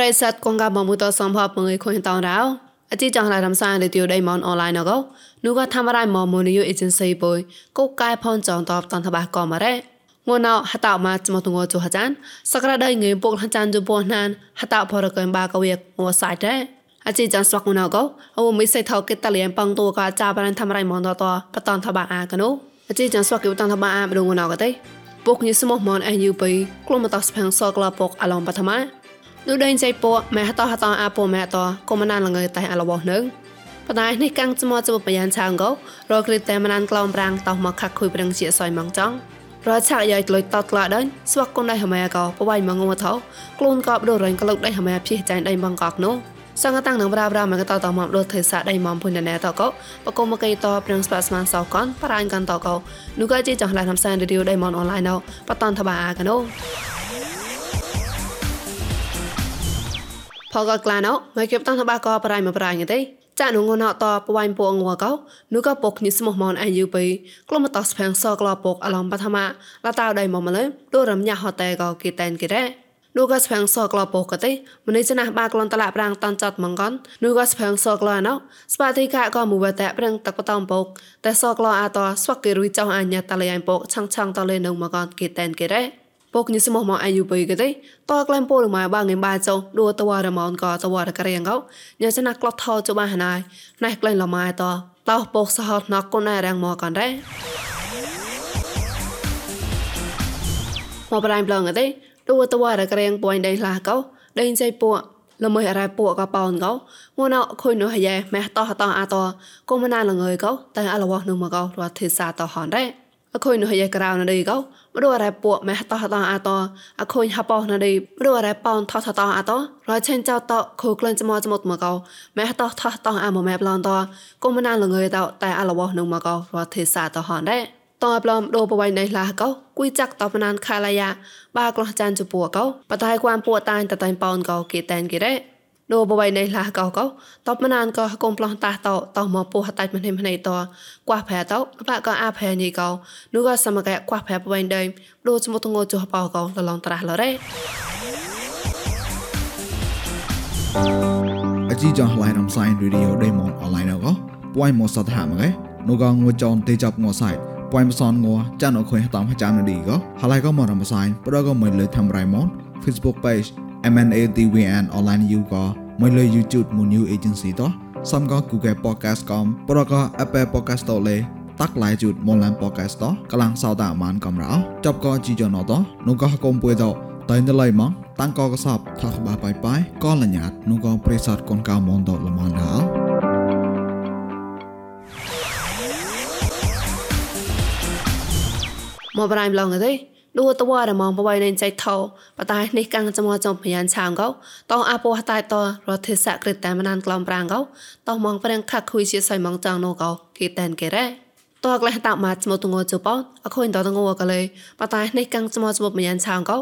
រិស័តកងកាបំមុតសំភពងើខុញតងរោអជីចងឡារំសានលេទីដៃមនអនឡាញណកោនូក៏ធ្វើរៃមមនីយអេเจนស៊ីបុយកូកែផនចងតបតនតបាក៏មករ៉េងួនអហតអមាចមតងជូហចានសក្រដៃងេពុកហចានជពោណានហតផរកែបាកវិកងួសៃតេអជីចានស្វកងណកោអូមិសៃថោកេតលៀនបងតូកាចាបានធ្វើរៃមនតតបតនតបាអាកណូអជីចានស្វកយតនតបាអាបដងណកតេពុកញិសមមនអេយូបៃក្លុំតស្ផាំងសក្លាពុកអឡំបឋមា នោះដេញចៃពម៉ែហតហតអាពម៉ែតកុំណានលងើតែអឡបោះនឹងបដៃនេះកាំងចមចបបយ៉ាងឆាងកោរកគ្រីតែមណានក្លំប្រាំងតោះមកខាក់ខុយប្រឹងជាសយម៉ងចង់រឆាក់យាយក្លុយតតក្លាដេញស្វាក់គុនដៃហមែកោបវៃមកងមថោខ្លួនកោបដូររែងក្លុកដៃហមែភីចាញ់ដៃបងកោកនោះសង្កតាំងនឹងប្រាប្រាមកតតមកដូចធ្វើសាដៃមកពុញណែតកោបកុំមកៃតប្រឹងស្បាស្មានសោកនបរាញ់កាន់តកោនោះក៏ជាចង់ឡានហំសានរីឌីអូដៃមកអនឡាញណោបតនតបាអាកណូ ផកក្លាណោមកគេបតាំងតបាក៏ប្រៃមកប្រៃងទេចាក់នងណតបវៃពងងកោនោះក៏ពុកនេះស្មោះមនអាយុបីក្លុំតស្ផាំងសក្លពុកអឡំបឋមលតាដៃមកមកលើដូចរំញ៉ាហតតែក៏គេតែនគេរ៉េនោះក៏ស្ផាំងសក្លពុកក៏ទេមនេះចណាបាក្លនតឡាប្រាំងតាន់ចាត់មងកននោះក៏ស្ផាំងសក្លណោស្បាទីកាក៏មួយតែប្រាំងតកបតំពុកតែសក្លអាតស្វកគេរុយចောင်းអញ្ញាតលៃពុកឆាំងឆាំងតលេនៅមកកនគេតែនគេរ៉េ ពកញិសមមកអាយុបីកទេតក្លែមពលមកបាងងបាចោដួតវរមនក៏តវរករៀងកោញសណាក្លត់ថោចបាហណៃណៃក្លែងលម៉ៃតតោពកសហតណកគុណរាំងមកកនរ៉េមកប្រៃប្លងទេដួតវរករៀងពួយដៃឡាកោដេញចៃពួកលមើអរ៉ៃពួកក៏ប៉ោនកោងួនអខុយនោះយ៉ែម៉ែតោតោអាតោគុំណាលងើយកោតែអលវោះនោះមកកោរត់ទេសាតោហនរ៉េ អខុយនោះយ៉ែក្រៅណឌីកោមរអរ៉ែពួកម៉ែតោះតោអាតោអខូនហបោណឌីមរអរ៉ែប៉ោនថោថតោអាតោរឆេនចៅតោខូក្លិនចមចមុតមកោម៉ែតោះថោតោអាមម៉ែប្លន់តោគុំណាលងើតោតែអលវោនឹងមកោរទេសាតោហនដែរតោប្លំដូបវៃណៃឡាកោគួយចាក់តបណានខាឡាយ៉ាបាក្លោះចានជពួកោបតៃគួនពួតាញតតៃប៉ោនកោគេតែនគេរ៉េ ដូបបៃនៃឡាកោកោតបមណានក៏កុំប្លោះតាតោតោមកពោះតាច់មិនមិនណៃតោកួះផែតោបាក់ក៏អាផែនេះកោនោះក៏សមកែកួះផែបបៃដេដូចមតងោចុះបោកោលឡងត្រាស់លរ៉េអជីចងឡៃរំសាយរីឌីអូដេម៉ុនអនឡាញកោពួយមកសតហាមកែនោះក៏ងួចនទេចាប់ងោសៃពួយមសនងោចានអខុយតាមចាំនឌីកោហឡៃក៏មករំសាយប្រក៏មិនលើធ្វើរៃម៉ុន Facebook page MNATVN online you ក៏ មួយលើ YouTube មួយ new agency តោះសំក៏ Google Podcast កំប្រក៏ Apple Podcast តលេតាក់ឡាយជូតមកឡាន podcast តកលាំងសោតាអានកំរោចប់ក៏ជីយ៉ណតនោះក៏កុំពួយតតៃណឡៃម៉ងតាំងក៏កសបថាក្បាបាយបាយក៏លញ្ញាតនោះក៏ប្រេសតកូនកៅមនតលមនដល់មកប្រៃឡងទេ ឌូតវ៉ារមងបបៃនៃចៃថោបតៃនេះកាំងចមចំភយានឆាងកោតោអាពោតៃតរធិសក្រិតតែមណានក្លំប្រាងកោតោមងប្រាំងខាក់ខុយជាសៃមងចាងណូកោគេតែនគេរ៉េតោក្លេះតាម៉ាចមតងជបអខុញតតងកលេបតៃនេះកាំងចមចបមយានឆាងកោ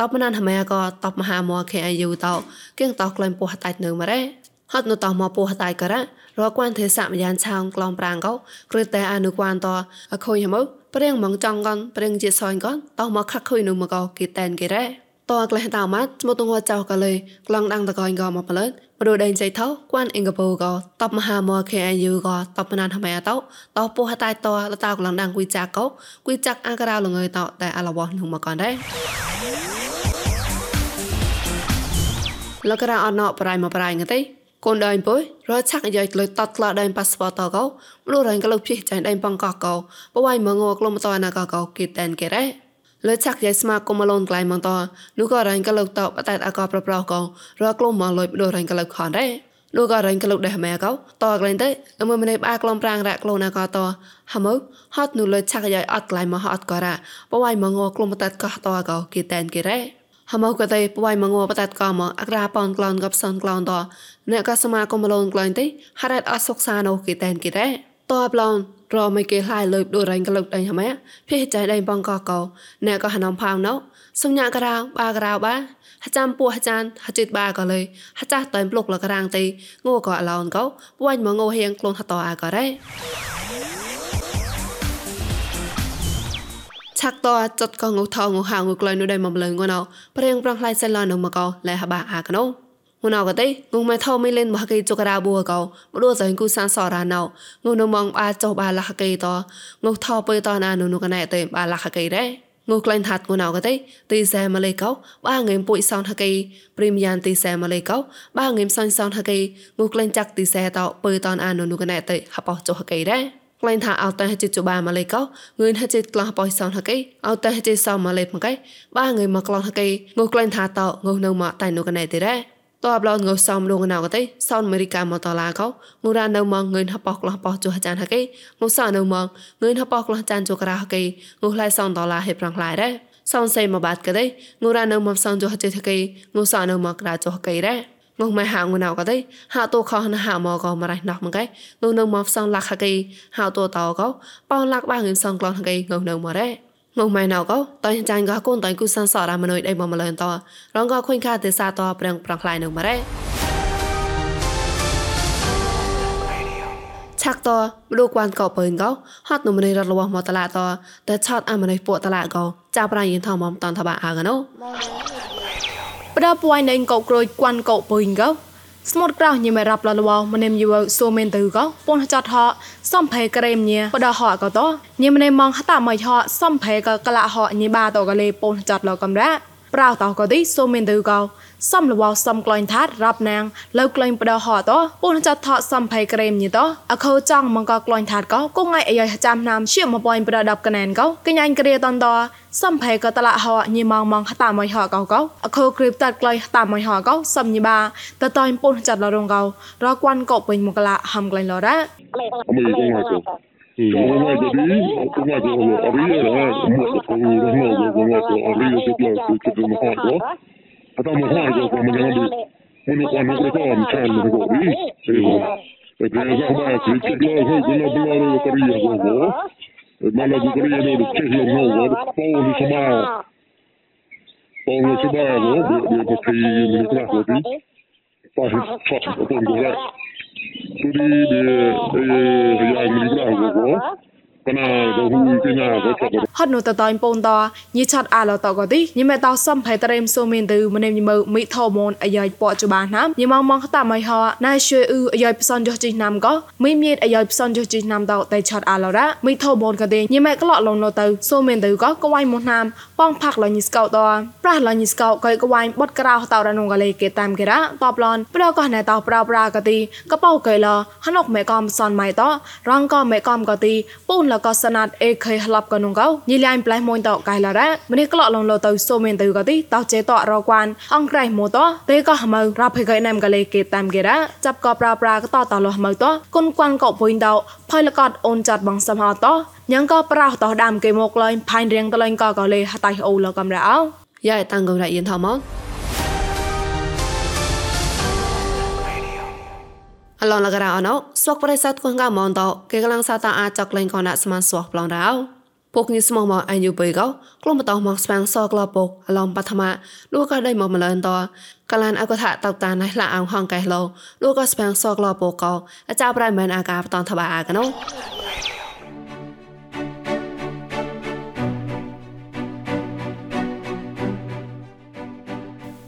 តោមណានហមែកោតោមហាមខេអាយុតោគៀងតោក្លែងពោះតៃនៅម៉រ៉េ ហត់នៅតោមកពោះតៃករ៉ារកគួនទេសមយានឆាងក្លំប្រាងកោគ្រិតតែអនុគួនតអខុញមកព្រៀងមកចង់កនព្រៀងជាសយកនតោះមកខាក់ខុយនោះមកគេតែនគេរ៉េតោក្លេះតោម៉ាត់ស្មតងចៅកលេក្លងដាំងតកងកមកប្លើតបដូដេញចៃថោគួនអ៊ីងកពូកតបមហាមកខេអាយុកតបណានហមែតោតោពោះតៃតោលតោក្លងដាំងគួយចាក់កគួយចាក់អាការៅលងើតោតែអឡវនោះមកកនដែរលករអណោប្រៃមកប្រៃងទេ កូនដៃពុយរឆាក់យាយលុយតតក្លាដៃប៉ាសពតកោមលូរែងកលុភីចាញ់ដៃបងកកោបវៃមងកលុំតណាកកោគីតែនគេរ៉េលើឆាក់យាយស្មាកុំលូនក្លៃមងតនោះក៏រែងកលុតបតែអកប្រប្រកោរកលុំមកលុយបដូររែងកលុខនរ៉េលោកក៏រែងកលុដេះម៉ែកោតក្លែងទៅអមម្នេបាក្លំប្រាងរ៉ាក្លូណាកោតហមហត់នោះលើឆាក់យាយអត់ក្លៃមកហត់ក៏រ៉ាបវៃមងកលុំតតកោតកោគីតែនគេរ៉េហ មកកតៃបវៃមងបតាត់កមអក្រាប៉នក្លងកបសនក្លងតអ្នកកសមាកុំលូនក្លែងទេហរ៉ាត់អសុកសាណូគេតែនគេដែរតបឡងរមិនគេឡាយលើបដូររែងកលុកដៃហម៉ែភេចៃដៃបងកកោអ្នកក៏ហនំផៅណោសុញញករៅបាករៅបាហចាំពោះចានហចិត្តបាក៏លើហចាស់តើមភ្លុកលករាងទេងូក៏អឡោនកោពួយមកងូហៀងក្លូនហតអាក៏រ៉េ ឆាក់តចត់កងថងហៅងក្លៃនោះដែរមកលើងណោព្រៀងប្រងខ្លាយសិនឡានមកកោលែហបាអាកណោងណៅកតេងុំម៉ែថោមីលេនមកកេចករាបួកោមដួសៃគូសានសរ៉ាណៅងុំនមងបាចោបាលះកេតងុថោបើតណានុនុកណែតេបាលះកេរ៉េងូក្លែងថាត់ងូណៅកតេទីសែម៉ាឡេកោបាងេមពុយសោនហកេព្រីមយ៉ាងទីសែម៉ាឡេកោបាងេមសោនសោនហកេងូក្លែងចាក់ទីសែតោបើតនអានុនុកណែតេហបោចោហកេរ៉េ ក្លែងថាអត់តែជិជបាម៉ាឡេកោងឿនហជិក្លោះបោសោនហកេអត់តែជិសោម៉ាឡេមកេបាងេមកក្លោះហកេងូក្លែងថាតោងូនៅមកតែនុកណែតេរ៉េតបឡងងសំលងណៅកតេសោនអមេរិកាមកតឡាកោងូរ៉ានៅមកងឿនហបកក្លោះបោះចុះចានហកេងូសៅនៅមកងឿនហបកក្លោះចានចុះក្រៅហកេងូខ្លៃសោនដុល្លារហេប្រងខ្លៃរ៉េសោនសេមកបាត់កតេងូរ៉ានៅមកសោនចុះចេហកេងូសៅនៅមកក្រៅចុះហកេរ៉េ ងុំម៉ែហាងណៅក៏ទេហៅតូខនហៅមកក៏មករៃណោះមកឯងុំនៅមកផ្សងលាក់ហកេហៅតូតោក៏ប៉ោលាក់បាងងឹមសងក្លងហកេងុំនៅមករ៉េងុំម៉ែណៅក៏តៃចាញ់ក៏កូនតៃគូសានសរ៉ាមនុយដៃបំមលនតរងក៏ខុញខាទេសាតប្រងប្រងខ្លៃនៅមករ៉េឆាក់តលោកវ៉ាន់ក៏បើងក៏ហត់នំនេះរត់របស់មកតឡាតតែឆត់អាមនេះពួកតឡាក៏ចាប់ប្រាយយិនថមមតនតបាអាកណូ បដពួយណេងកោក្រួយគួនកោបើងក៏ស្មត់ក្រៅញិមរាប់លលវមនិមយវសូមែនទៅក៏ពនចតហសំភេក្រេមញិបដហក៏តញិមណេមងហតាមិនហសំភេក៏កលហញិបាតក៏លេពនចតលកំរ៉ា ប្រៅតក៏ទីសូមែនទៅក៏សំលវសំក្លែងថាត់រាប់ណាងលើក្លែងបដហតពូនចាត់ថតសំភ័យក្រេមញីតអខោចង់មកកក្លែងថាត់ក៏គងថ្ងៃអាយចាំណាមជាមកបយប្រដាប់កណែនក៏កញ្ញាញ់គ្រាតនតសំភ័យក៏តឡាហញីម៉ងម៉ងហតាមកហកក៏អខោគ្រីបតាត់ក្លែងហតាមកហក៏សំញីបាតតៃពូនចាត់លរងក៏រកួនក៏ពេញមកឡាហំក្លែងលរ៉ា Sí, buenas noches, Luis. Buenas noches, Gabriela. Buenas noches, buenas noches. Gabriela, qué placer, qué placer, mejor, ¿no? Hasta mejor, yo, como ya no Bueno, cuando se acaba, me cae, me digo, Luis. Sí, bueno. El primer día, más, qué placer, que no hablar de Gabriela, ¿no? El malo de Gabriela, no, de qué es lo nuevo, ¿no? Todo lo sumado. Todo lo sumado, ¿no? De, de, porque me lo trajo aquí. Para, para, para, para, para, 우리 이제 예, 예, 야, 우리 안 보고. ណាទៅហ៊ូពីណាទៅចុះហត់នោះតតៃពូនតញីឆាត់អាឡតកទីញីមេតសំផៃត្រេមសូមីនទៅម្នេមញីមើមីថោមនអាយ៉ៃប៉ចបាណាំញីម៉ងម៉ងតាមៃហណៃជួយអ៊ឺអាយ៉ៃផ្សនចុះជីណាំក៏មីមៀតអាយ៉ៃផ្សនចុះជីណាំតតៃឆាត់អាឡរ៉ាមីថោមនកទីញីមេក្លោលងលទៅសូមីនទៅក៏កវៃមុនណាំប៉ងផាក់លញីស្កោតប្រះលញីស្កោក៏កវៃបត់ក្រៅតរនងកលេគេតាមគេរ៉ាតបឡនប្រក៏ណែតប្រប្រាកទីកបោកេលហណុកមេកំសនម៉ៃតរងក៏មេកំក៏ទីពូនលក៏សណាត់អេខេហឡប់កនុងកោញីលៃប្លែមួយតកៃឡារ៉ាម្នេះក្លោលងលោទៅសូមែនទៅក៏ទីតោចេតរកួនអង្ក្រៃម៉ូតទេក៏ហមើរ៉ាភេកៃណាំកលេគេតាមគេរ៉ាចាប់ក៏ប្រាប្រាក៏តតលោមើតគុនគួនក៏ពុញតផៃលកតអូនចាត់បងសំហតញ៉ងក៏ប្រោតដាំគេមកលែងផៃរៀងតលែងក៏ក៏លេហតៃអូលកំរ៉ោយ៉ាតាំងកំរ៉ាយិនថម អឡងលករអណោស្វកប្រេសាទគងកមនតគេកលាំងសាតាអាចកលេងកណាស្មានស្វះប្លងរោពុកញិស្មមកអាយុបីកោក្លុំបតោមកស្វាងសក្លពុកអឡំបឋមលូក៏ដៃមកម្លនតកលានអកថាតតាណៃឡាអងហងកែឡូលូក៏ស្វាងសក្លពុកកោអាចាប្រៃមែនអាកាបតនតបាអាកណូ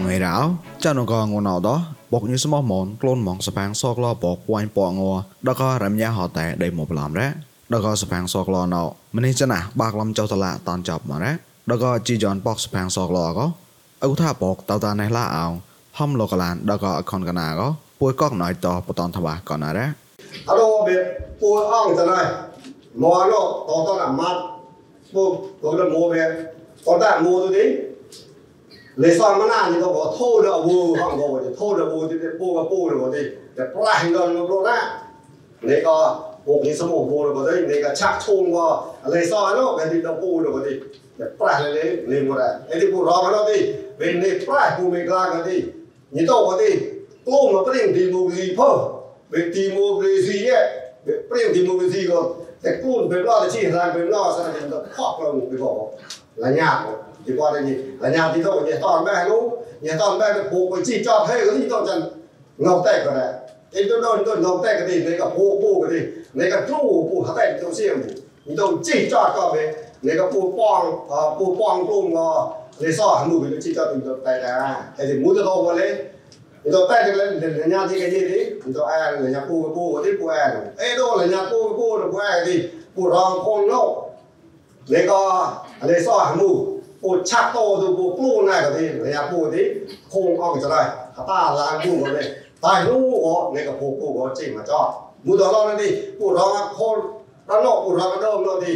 ងៃរោចានងងងណោដោ បកញស្មោះមនក្លូនម៉ងសផាងសកឡបកពួយពងដករំយ៉ាហតែដៃមកប្លំរ៉ាដកសផាងសកឡណោម្នេះចណាបាក់លំចៅតឡាតានចាប់មករ៉ាដកជីយ៉នបកសផាងសកឡកអុថាបកតតាណេះឡាអោហំលោកឡានដកអខនកណាកពួយកកណៃតបតនថបាកណារ៉ាអរបេពួយអងតណៃមកឡតតតណាម៉ាត់ពួយកលមោបេតតាមោទៅទី เลยซ้อนมาหนานี่ก็บอกโทษเดอวูห้องก็บอกโทษเดอวูที่เป็นปูกับปูเลยบอกดิแต่ปลาหินดอนมันโรน่าเลยก็พวกนี่สมองปูเลยบอกดิเลยก็ชักชุ่ว่าเลยซ้อนเนาะเป็นที่เราปูเลยบอกดิแต่ปลาเลยเลยหมดอะไอ้ที่ปูรองกันเนาะดิเป็นในปลาปูไม่กลางกันดินี่ต้โตกันดิกู้มาเปรี้ยงทีมูรีพิ่มเป็นทีมูรีซีเนี่ยเปรี้ยงทีมูรีซีก็แต่กู้เป็นรอดที่ทางเป็นรอดสนามเป็นพ่อคราไปบอกละยากหมด thì qua đây nhìn là nhà thì thôi, nhà toàn mẹ luôn nhà toàn mẹ được phụ cái chi cho thế cái gì tôi chân ngọc tay cái này. Em tôi đâu tôi ngọc tay cái gì lấy cả phụ phụ cái gì lấy cái chú phụ hết tay tôi xem thì tôi chi cho cho về. Lấy cả phụ quang ờ, phụ quang luôn lấy so hẳn đủ cái chi cho tôi tay là cái thì muốn cho đâu qua lấy thì tôi tay lên là nhà thì cái gì đấy? Thì tôi ai là nhà phụ cái phụ cái tiếp của ai ấy à đâu là nhà phụ cái phụ được của ai thì phụ rong con nô. Lấy co lấy so hẳn đủ ปวดชักโตดูปูกลู้น่ายกับทีเลยยะปูที่คงเอากัจะได้ข้าป้าล้างปูกันเลยตายรู้อ๋อในกับปูปูก็จริงมาจอดมูดอร้องนั่นดิปวดร้องโค้นระโนปวดร้องกระโดมนั่นดิ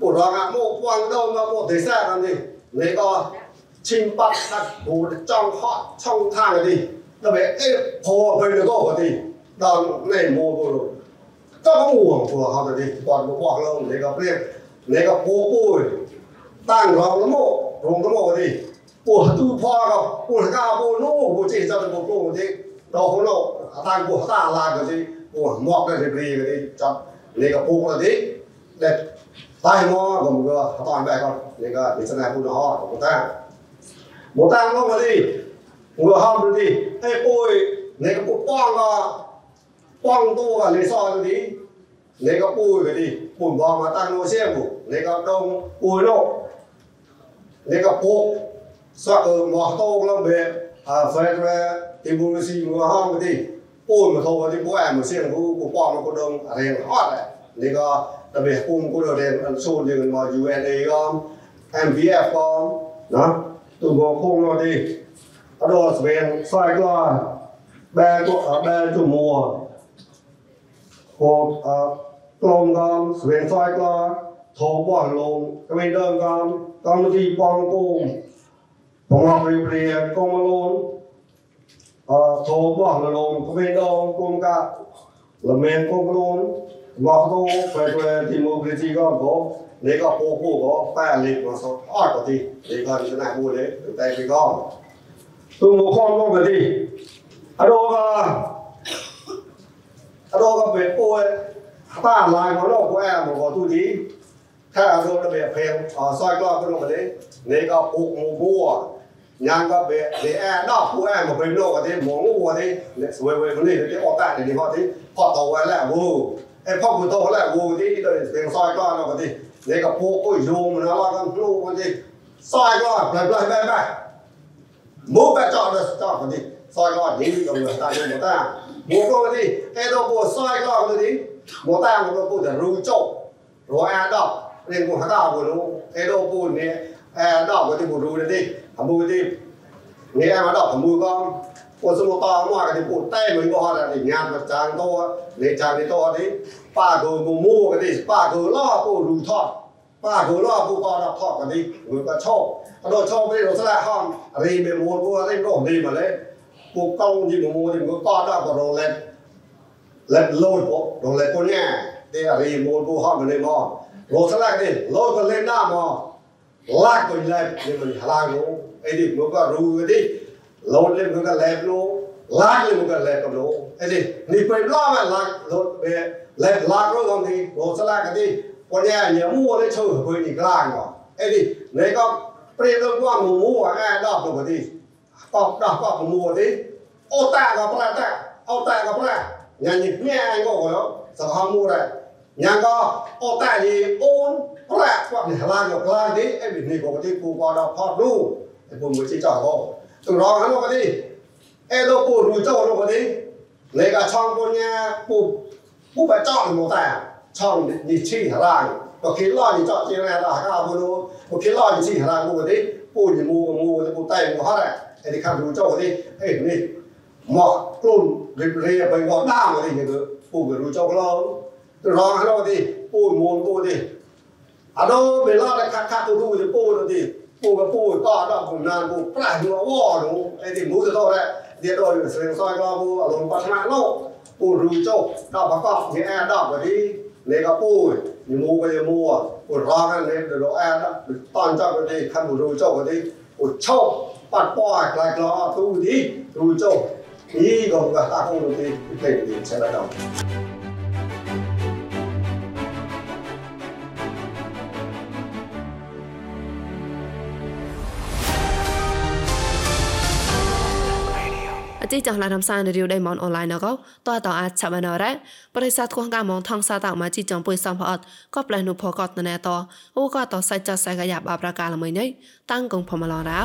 ปูร้องโมกวังโดงมาโม่เดซ่านั่นดิเลยก็ชิมปักนักปูจ้องเคาะช่องทางกันดิแล้วแบบเอ๊ะพอไปเลยก็กันดิตอนในโมปูก็ห่วงตัวเขาแต่ดิก่อนมาบอกเลยก็เรียกเลยก็ปูปู ตั้งรองละโมกรองละโมกนี่ปู่ตู้พ่อกัปวดก้าปู่นู่ปู่จีเจ้าจะปู่ปู่ที่เราของเราตั้งปวดตาลายกันที่ปวดหมอกได้ที่ปรีกันที่จับนี่กับปู่กันที่เด็ดตายมอกผมก็ตอนแรกก็นี่ก็ดิสนาพูดหอของตั้งหมูตั้งลงมาดิหัวห้อมดูดิไอ้ปุ้ยในกระปุกป้องก็ป้องตัวกับในซอนดิในกระปุ้ยก็ดิปุ่นบองมาตั้งโนเซียบุในกรตรงปุ้ยโลก Daqui a pouco, só que morto o lambe, a frente é tipo assim, no hang de pôr no topo de boé, mas sem o o pó no cordão, a renda hora. Daqui a đặc biệt cùng cô đồ đèn ăn xô liền mà UNA com, MVF com, đó, tụi bò cùng nó đi. Ở đó bên sai qua, bên tụ ở bên tụ mùa, hoặc ở กลมกอมสเวนซอยกลอโถบ่อนลงกระเวนเดิมกอม កម្មវិធីបងប្អូនបងអរិយព្រះកុំលូនអឺធោបោះលូនគ្មានដងគុំកាលមែនកុំលូនវ៉ាដូបែបទីមកព្រះជីក៏ក៏លេក៏ពោពោក៏ប៉ែលេក៏សអត់ក៏ទីលេក៏ចំណាយមួយលេតែពីក៏သူ့ကိုခေါ်တော့ကတိအတော်ကအတော်ကပဲပိုးတာလာကတော့ဘွဲမှာပေါ်သူဒီ ถ้าอารมณ์ระเบียบเพลงอ๋อซอยกล้องก็ลงมาดินี่ก็ปลูกหมูบัวยังก็เบะเบแอนอกผู้แอนมาเป็นโลกกันที่หมงวัวที่เนี่สวยเวยคนนี้เดี๋ยวออกแต่เดี๋ยวนี้พอที่พอโตแล้ววูไอ้พ่อคุณโตแล้ววูที่เดี๋ยวเพลงซอยกล้องเรากันที่นี่ก็ปลูกก็ยูมันนะว่ากันลูกกันที่ซอยกล้องไปไปไปไปมูไปจอดเลยจอดกันที่ซอยกล้องนี้ก็เหมือนตาเดียวหมดตาหมูก็กันที่ไอ้ตัวบัวซอยกล้องเลยที่หมูตาหมดตัวบัวแต่รู้จบรัวแอนดอก ရင်ကိုဟတာကိုလို့အဲတော့ပို့နေအဲတော့ကိုတိကိုလို့တဲ့အမှုတိနေရာမှာတော့အမှုကောင်းကိုစမပါမွားကတိပို့တိုက်လို့ဟောတာဒီညာမတန်တော့လေချာနေတော့ဒီပါကိုကိုမိုးကတိပါကိုတော့ပို့လူထော့ပါကိုတော့ပို့ကောင်းတော့ဖော့ကတိဝေကချောအတော့ချောပြီးတော့ဆလာဟောင်းအရေးမေမိုးကိုအဲ့တော့နေပါလေကိုကောင်းကြီးမိုးဒီကိုတော့တော့တော့လဲလက်လို့တော့လဲကိုညာတဲ့အရေးမိုးကိုဟောင်းနေမော โลสลากดิโลก็เล่นหน้ามอลากก็เล่นเล่นมันหลางู้ไอ้ดิมันก็รู้ดิโลเล่นมันก็เล่นโลลากเล่นมันก็เล่นกับู้ไอ้ดินี่ไปล้อมันลากโลเบเล่นลากโลตรงนี้โลสลากดิคนเนี้ยเนี่ยมั่วได้ชื่วเพื่อนอีกลางก่อไอ้ดิไหนก็เปรียบเรื่องว่าหมูมั่วแอ้ดอกตรงนี้ตอกดอกก็มั่วดิโอต่ก็แปลแต่เอาแต่ก็แปลาอย่างนี้เนี่ยไอ้ก็แล้วสะพานมั่วได้ รอนี่ชี้หลังกูก็ดิปูนี่มูก็มูก็ปูใต้มูฮะแหละไอ้ที่ข้าดูเจ้าก็ดิเฮ้ยนี่หมอกกลุ่นเรียไปงอด้ามก็ดินี่ก็ปูก็รู้เจ้าก็รอร้องให้เราดิปูมูกูดิอะโดเวลาได้คักคักกูดูจะปูดิปูก็ปูก็ดอกผ rong hano di pu mun pu di ano bela da kha kha pu pu di pu no di pu ga pu to da pu nan pu pra nu wo nu ai di mu to to da di do yu se so ga pu a lo pa na no pu ru cho da ba ka ni a da ba di le ga pu ni mu ga ye mu a pu rong han le do a da ton cha ga di kha mu ru cho ga di pu cho pat po a kla kla tu di ru cho นี่ก็กระทะของดนตรีเพลงดีใช่ไหมครับ ជីចង់ឡារំសានរីវដៃមនអនឡាញណកតើតអាចឆាប់ណរ៉ាបរិស័ទគងកាមងថងសាតមកជីចង់ពុយសំផអត់ក៏ផ្លែនុផកតណែតអូក៏តសៃចសៃកយ៉ាបអាប្រកាលមួយនេះតាំងគងផមឡរោ